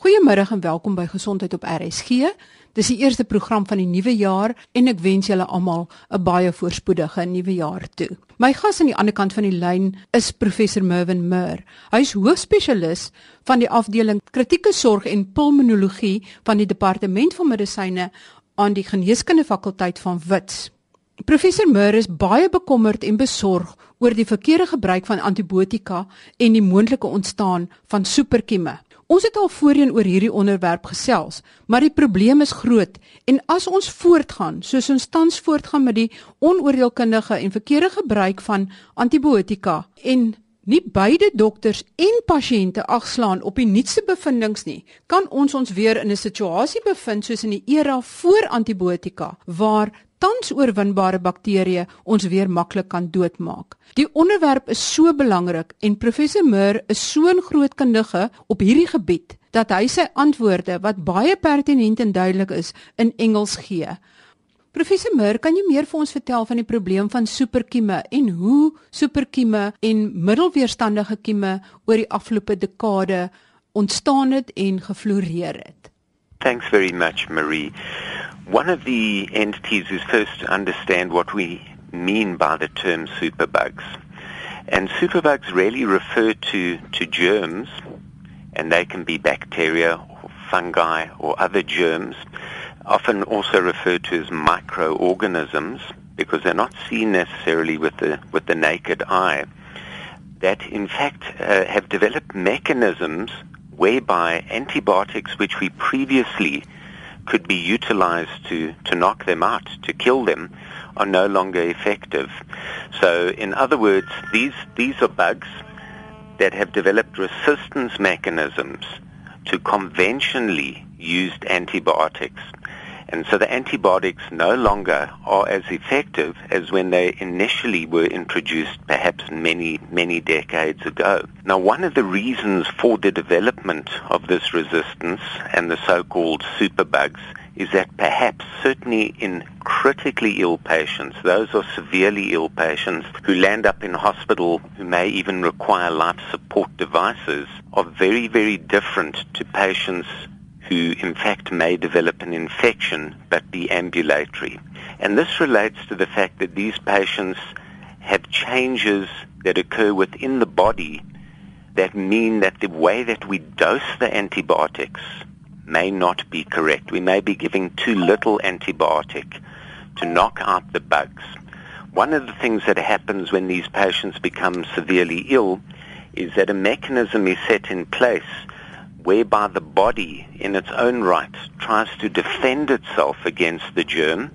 Goeiemôre en welkom by Gesondheid op RSG. Dis die eerste program van die nuwe jaar en ek wens julle almal 'n baie voorspoedige nuwe jaar toe. My gas aan die ander kant van die lyn is professor Mervin Mur. Hy is hoofspesialis van die afdeling kritieke sorg en pulmonologie van die departement van medisyne aan die geneeskunde fakulteit van Wits. Professor Mur is baie bekommerd en besorg oor die verkeerde gebruik van antibiotika en die moontlike ontstaan van superkieme. Ons het al voorheen oor hierdie onderwerp gesels, maar die probleem is groot en as ons voortgaan, soos ons tans voortgaan met die onoordeelkundige en verkeerde gebruik van antibiotika en nie beide dokters en pasiënte agslaan op die nuutste bevindinge nie, kan ons ons weer in 'n situasie bevind soos in die era voor antibiotika waar tans oorwinbare bakterieë ons weer maklik kan doodmaak. Die onderwerp is so belangrik en professor Mur is so 'n groot kundige op hierdie gebied dat hy sy antwoorde wat baie pertinent en duidelik is in Engels gee. Professor Mur, kan jy meer vir ons vertel van die probleem van superkieme en hoe superkieme en middelweerstandige kieme oor die afgelope dekade ontstaan het en gefloreer het? Thanks very much, Marie. One of the entities is first to understand what we mean by the term superbugs. And superbugs really refer to, to germs, and they can be bacteria or fungi or other germs, often also referred to as microorganisms because they're not seen necessarily with the, with the naked eye, that in fact uh, have developed mechanisms whereby antibiotics which we previously could be utilized to, to knock them out, to kill them, are no longer effective. So in other words, these, these are bugs that have developed resistance mechanisms to conventionally used antibiotics. And so the antibiotics no longer are as effective as when they initially were introduced perhaps many, many decades ago. Now, one of the reasons for the development of this resistance and the so-called superbugs is that perhaps certainly in critically ill patients, those are severely ill patients who land up in hospital who may even require life support devices are very, very different to patients who in fact may develop an infection but be ambulatory. And this relates to the fact that these patients have changes that occur within the body that mean that the way that we dose the antibiotics may not be correct. We may be giving too little antibiotic to knock out the bugs. One of the things that happens when these patients become severely ill is that a mechanism is set in place whereby the body in its own right tries to defend itself against the germ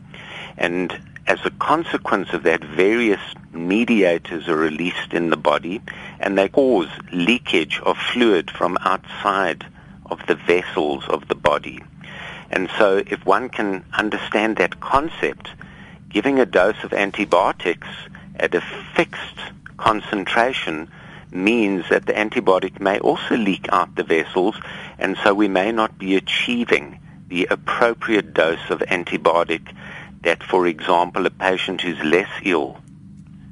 and as a consequence of that various mediators are released in the body and they cause leakage of fluid from outside of the vessels of the body. And so if one can understand that concept, giving a dose of antibiotics at a fixed concentration means that the antibiotic may also leak out the vessels, and so we may not be achieving the appropriate dose of antibiotic that, for example, a patient who's less ill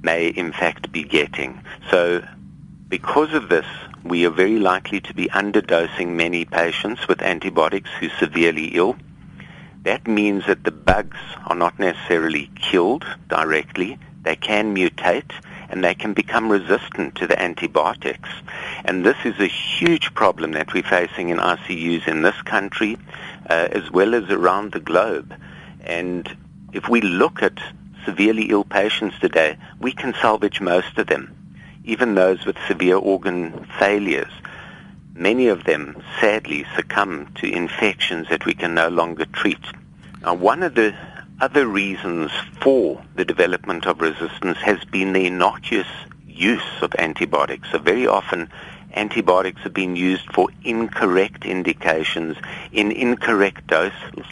may in fact be getting. So because of this, we are very likely to be underdosing many patients with antibiotics who are severely ill. That means that the bugs are not necessarily killed directly. They can mutate and they can become resistant to the antibiotics. And this is a huge problem that we're facing in ICUs in this country uh, as well as around the globe. And if we look at severely ill patients today, we can salvage most of them, even those with severe organ failures. Many of them sadly succumb to infections that we can no longer treat. Now, one of the other reasons for the development of resistance has been the innocuous use of antibiotics. So very often antibiotics have been used for incorrect indications in incorrect doses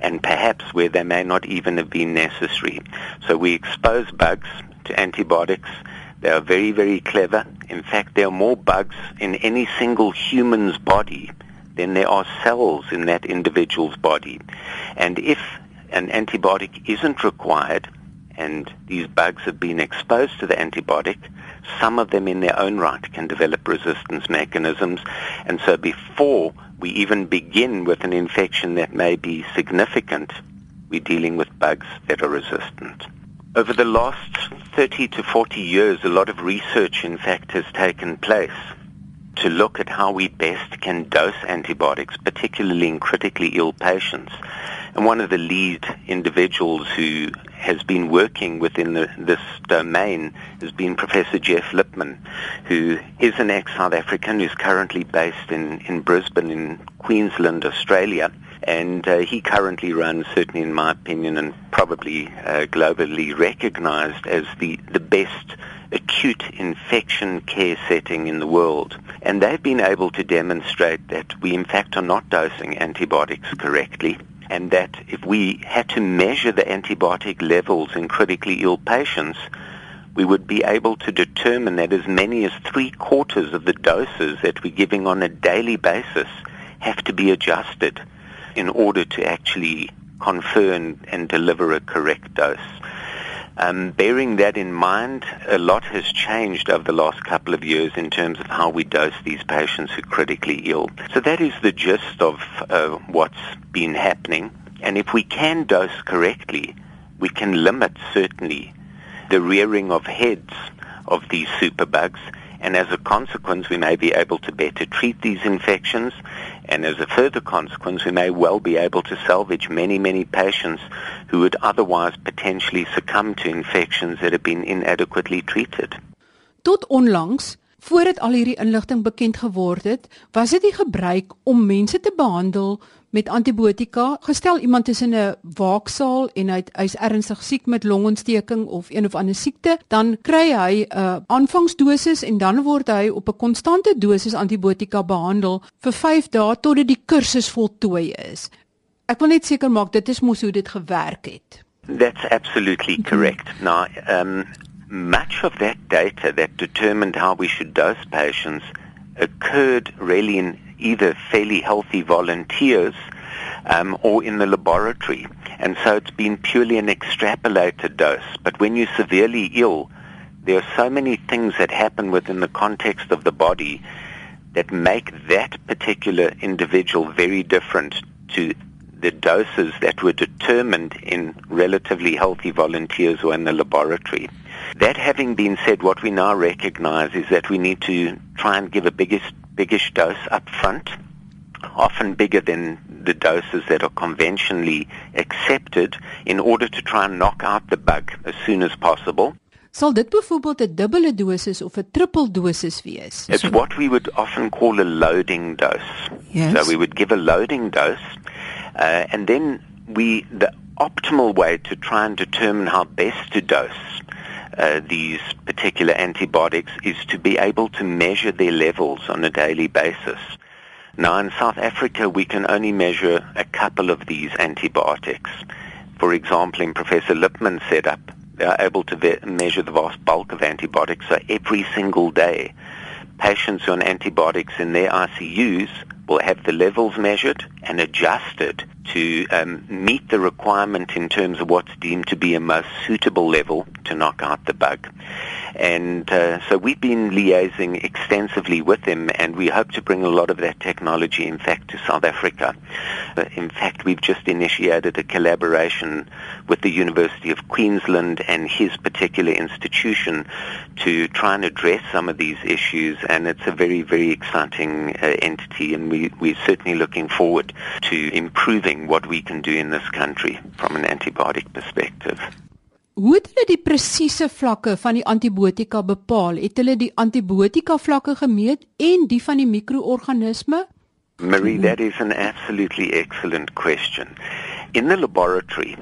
and perhaps where they may not even have been necessary. So we expose bugs to antibiotics. They are very, very clever. In fact, there are more bugs in any single human's body than there are cells in that individual's body. And if an antibiotic isn't required and these bugs have been exposed to the antibiotic, some of them in their own right can develop resistance mechanisms. And so before we even begin with an infection that may be significant, we're dealing with bugs that are resistant. Over the last 30 to 40 years, a lot of research, in fact, has taken place to look at how we best can dose antibiotics, particularly in critically ill patients. And one of the lead individuals who has been working within the, this domain has been Professor Jeff Lipman, who is an ex-South African who's currently based in, in Brisbane in Queensland, Australia. And uh, he currently runs, certainly in my opinion, and probably uh, globally recognized as the, the best acute infection care setting in the world. And they've been able to demonstrate that we in fact are not dosing antibiotics correctly and that if we had to measure the antibiotic levels in critically ill patients, we would be able to determine that as many as three quarters of the doses that we're giving on a daily basis have to be adjusted in order to actually confer and, and deliver a correct dose. Um, bearing that in mind, a lot has changed over the last couple of years in terms of how we dose these patients who are critically ill. So that is the gist of uh, what's been happening. And if we can dose correctly, we can limit certainly the rearing of heads of these superbugs and as a consequence we may be able to better treat these infections and as a further consequence we may well be able to salvage many many patients who would otherwise potentially succumb to infections that have been inadequately treated. Tot onlangs Voordat al hierdie inligting bekend geword het, was dit die gebruik om mense te behandel met antibiotika. Gestel iemand is in 'n waaksaal en hy hy's ernstig siek met longontsteking of een of ander siekte, dan kry hy 'n uh, aanvangsdosis en dan word hy op 'n konstante dosis antibiotika behandel vir 5 dae totdat die kursus voltooi is. Ek wil net seker maak dit is mos hoe dit gewerk het. That's absolutely correct. Now, um much of that data that determined how we should dose patients occurred really in either fairly healthy volunteers um, or in the laboratory. And so it's been purely an extrapolated dose. But when you're severely ill, there are so many things that happen within the context of the body that make that particular individual very different to the doses that were determined in relatively healthy volunteers or in the laboratory. That having been said, what we now recognize is that we need to try and give a biggest, biggish dose up front, often bigger than the doses that are conventionally accepted in order to try and knock out the bug as soon as possible. Sal dit byvoorbeeld 'n dubbele dosis of 'n triple dosis wees? It's what we would often call a loading dose. Yes. So we would give a loading dose uh, and then we the optimal way to try and determine how best to dose uh, these particular antibiotics is to be able to measure their levels on a daily basis. Now in South Africa we can only measure a couple of these antibiotics. For example, in Professor Lipman's setup, they are able to ve- measure the vast bulk of antibiotics. So every single day, patients on antibiotics in their ICUs will have the levels measured and adjusted to um, meet the requirement in terms of what's deemed to be a most suitable level to knock out the bug. And uh, so we've been liaising extensively with them, and we hope to bring a lot of that technology, in fact, to South Africa. Uh, in fact, we've just initiated a collaboration with the University of Queensland and his particular institution to try and address some of these issues, and it's a very, very exciting uh, entity, and we, we're certainly looking forward to improving what we can do in this country from an antibiotic perspective. Hoe het hulle die presiese vlakke van die antibiotika bepaal? Het hulle die antibiotika vlakke gemeet en die van die mikroorganisme? Marie, that is an absolutely excellent question. In the laboratory,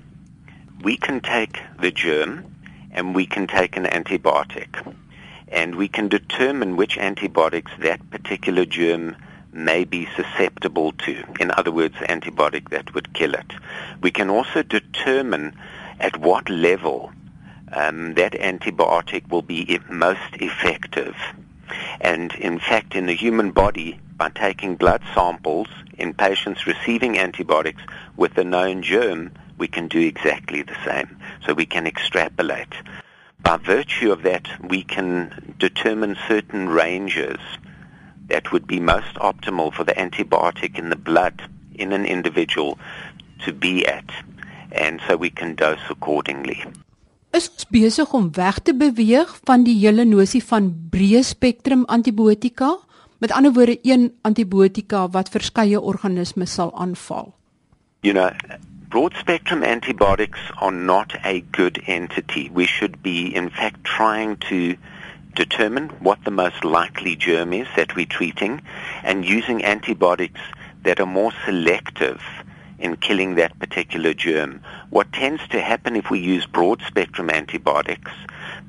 we can take the germ and we can take an antibiotic and we can determine which antibiotics that particular germ may be susceptible to. In other words, antibiotic that would kill it. We can also determine at what level um, that antibiotic will be most effective. And in fact, in the human body, by taking blood samples in patients receiving antibiotics with a known germ, we can do exactly the same. So we can extrapolate. by virtue of that, we can determine certain ranges that would be most optimal for the antibiotic in the blood in an individual to be at. And so we can dose accordingly. Is ons besig om weg te beweeg van die hele nosie van breë spektrum antibiotika? Met ander woorde, een antibiotika wat verskeie organismes sal aanval. You know, broad spectrum antibiotics are not a good entity. We should be, in fact, trying to determine what the most likely germ is that we're treating and using antibiotics that are more selective in killing that particular germ. What tends to happen if we use broad spectrum antibiotics,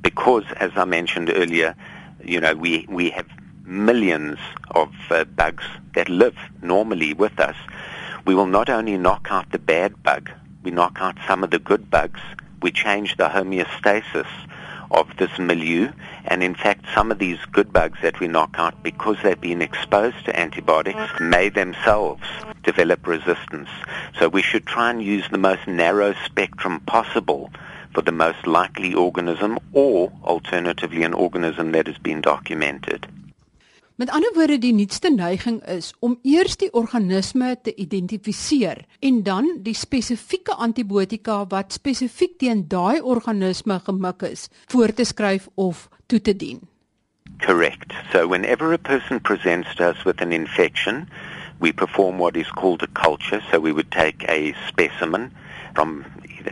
because, as I mentioned earlier, you know, we, we have millions of uh, bugs that live normally with us, we will not only knock out the bad bug, we knock out some of the good bugs. We change the homeostasis of this milieu. And in fact, some of these good bugs that we knock out, because they've been exposed to antibiotics, may themselves develop resistance. So we should try and use the most narrow spectrum possible for the most likely organism or alternatively an organism that has been documented. Met ander woorde die nuutste neiging is om eers die organisme te identifiseer en dan die spesifieke antibiotika wat spesifiek teen daai organisme gemik is, voor te skryf of toe te dien. Correct. So whenever a person presents to us with an infection, we perform what is called a culture. So we would take a specimen from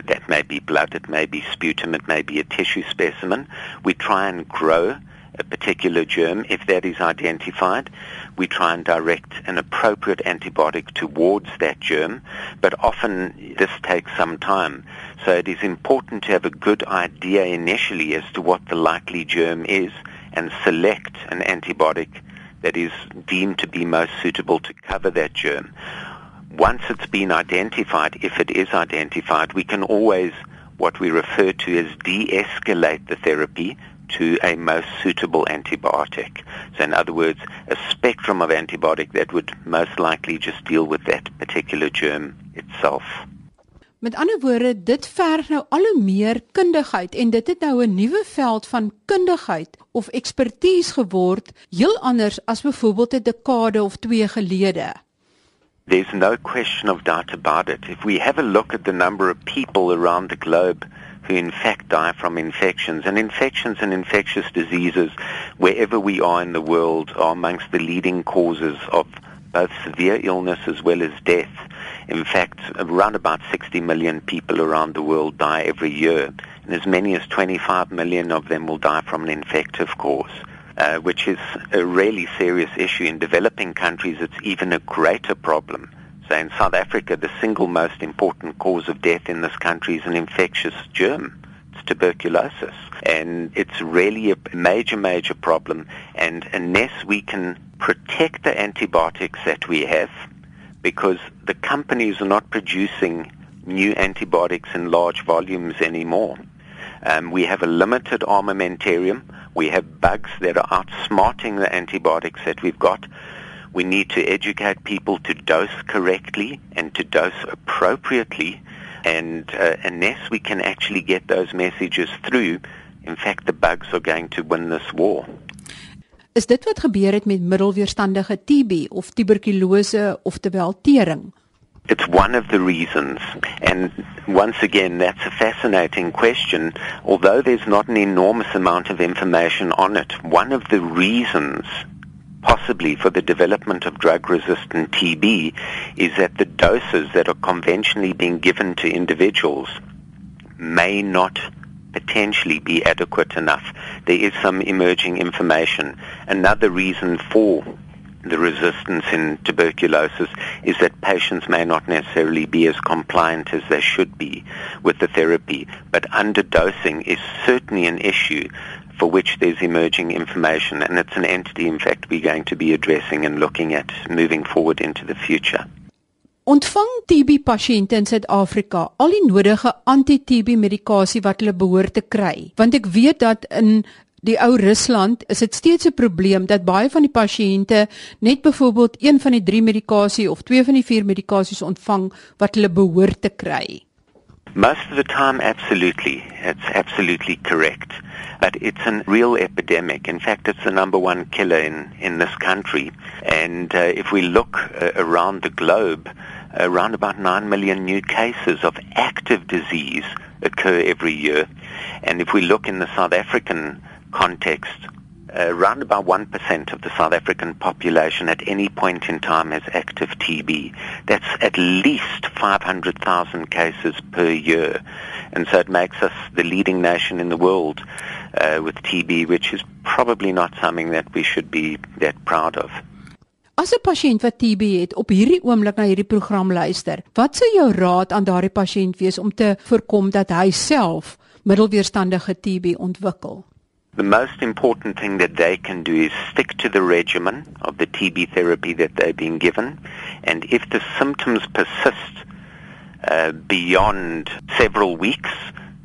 that may be blood, it may be sputum, it may be a tissue specimen. We try and grow a particular germ, if that is identified, we try and direct an appropriate antibiotic towards that germ, but often this takes some time. So it is important to have a good idea initially as to what the likely germ is and select an antibiotic that is deemed to be most suitable to cover that germ. Once it's been identified, if it is identified, we can always what we refer to as de-escalate the therapy to a most suitable antibiotic. So in other words, a spectrum of antibiotic that would most likely just deal with that particular germ itself. Met ander woorde, dit verg nou al hoe meer kundigheid en dit het nou 'n nuwe veld van kundigheid of ekspertise geword, heel anders as byvoorbeeld 'n dekade of 2 gelede. There's no question of doubt about it. If we have a look at the number of people around the globe who in fact die from infections. And infections and infectious diseases, wherever we are in the world, are amongst the leading causes of both severe illness as well as death. In fact, around about 60 million people around the world die every year, and as many as 25 million of them will die from an infective cause. Uh, which is a really serious issue. In developing countries, it's even a greater problem So in South Africa, the single most important cause of death in this country is an infectious germ. It's tuberculosis. And it's really a major, major problem. And unless we can protect the antibiotics that we have, because the companies are not producing new antibiotics in large volumes anymore. Um, we have a limited armamentarium. We have bugs that are outsmarting the antibiotics that we've got. We need to educate people to dose correctly and to dose appropriately. And uh, unless we can actually get those messages through, in fact, the bugs are going to win this war. Is dit wat gebeur het met middelweerstandige TB of tuberkulose of terwyl tering? It's one of the reasons. And once again, that's a fascinating question. Although there's not an enormous amount of information on it, one of the reasons possibly for the development of drug-resistant TB is that the doses that are conventionally being given to individuals may not potentially be adequate enough. There is some emerging information. Another reason for the resistance in tuberculosis is that patients may not necessarily be as compliant as they should be with the therapy, but underdosing is certainly an issue for which there's emerging information, and it's an entity, in fact, we're going to be addressing and looking at moving forward into the future. Ontvang TB pasiënte in Suid-Afrika al die nodige anti-TB medikasie wat hulle behoort te kry? Want ek weet dat in die ou Rusland is dit steeds 'n probleem dat baie van die pasiënte net byvoorbeeld een van die drie medikasie of twee van die vier medikasies ontvang wat hulle behoort te kry. Most of the time absolutely. It's absolutely correct. But it's a real epidemic. In fact, it's the number one killer in, in this country. And uh, if we look uh, around the globe, around about 9 million new cases of active disease occur every year. And if we look in the South African context, around about 1% of the South African population at any point in time has active TB. That's at least 500,000 cases per year. And so it makes us the leading nation in the world uh, with TB, which is probably not something that we should be that proud of. As 'n pasiënt wat TB het, op hierdie oomblik na hierdie program luister, wat sou jou raad aan daardie pasiënt wees om te voorkom dat hy self middelweerstandige TB ontwikkel? The most important thing that they can do is stick to the regimen of the TB therapy that they've been given. And if the symptoms persist uh, beyond several weeks,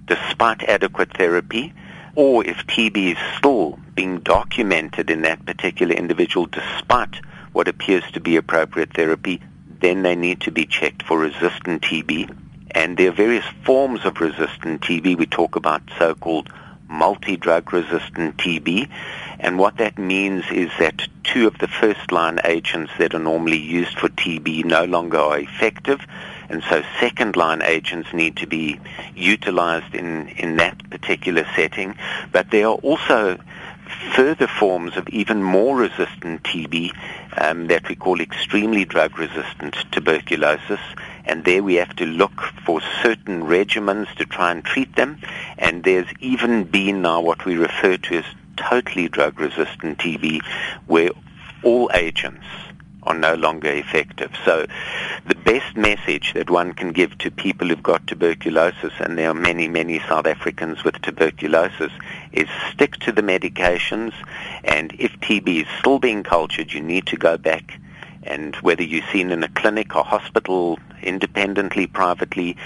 despite adequate therapy, or if TB is still being documented in that particular individual despite what appears to be appropriate therapy, then they need to be checked for resistant TB. And there are various forms of resistant TB. We talk about so-called multi-drug resistant TB. And what that means is that two of the first line agents that are normally used for TB no longer are effective. And so second line agents need to be utilized in, in that particular setting. But there are also further forms of even more resistant TB um, that we call extremely drug resistant tuberculosis and there we have to look for certain regimens to try and treat them. And there's even been now what we refer to as totally drug-resistant TB, where all agents are no longer effective. So the best message that one can give to people who've got tuberculosis, and there are many, many South Africans with tuberculosis, is stick to the medications, and if TB is still being cultured, you need to go back and whether you're seen in a clinic or hospital independently, privately,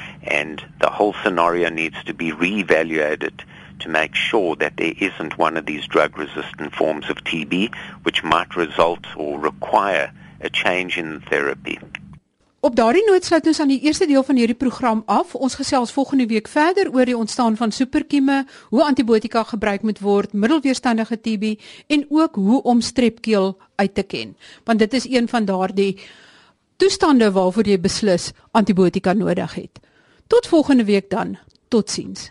and the whole scenario needs to be reevaluated to make sure that there isn't one of these drug-resistant forms of TB which might result or require a change in therapy. Op daardie noot sluit ons aan die eerste deel van hierdie program af. Ons gesels volgende week verder oor die ontstaan van superkieme, hoe antibiotika gebruik moet word, middelweerstandige TB en ook hoe om strepkeel uit te ken. Want dit is een van daardie toestande waarvoor jy beslis antibiotika nodig het. Tot volgende week dan. Totsiens.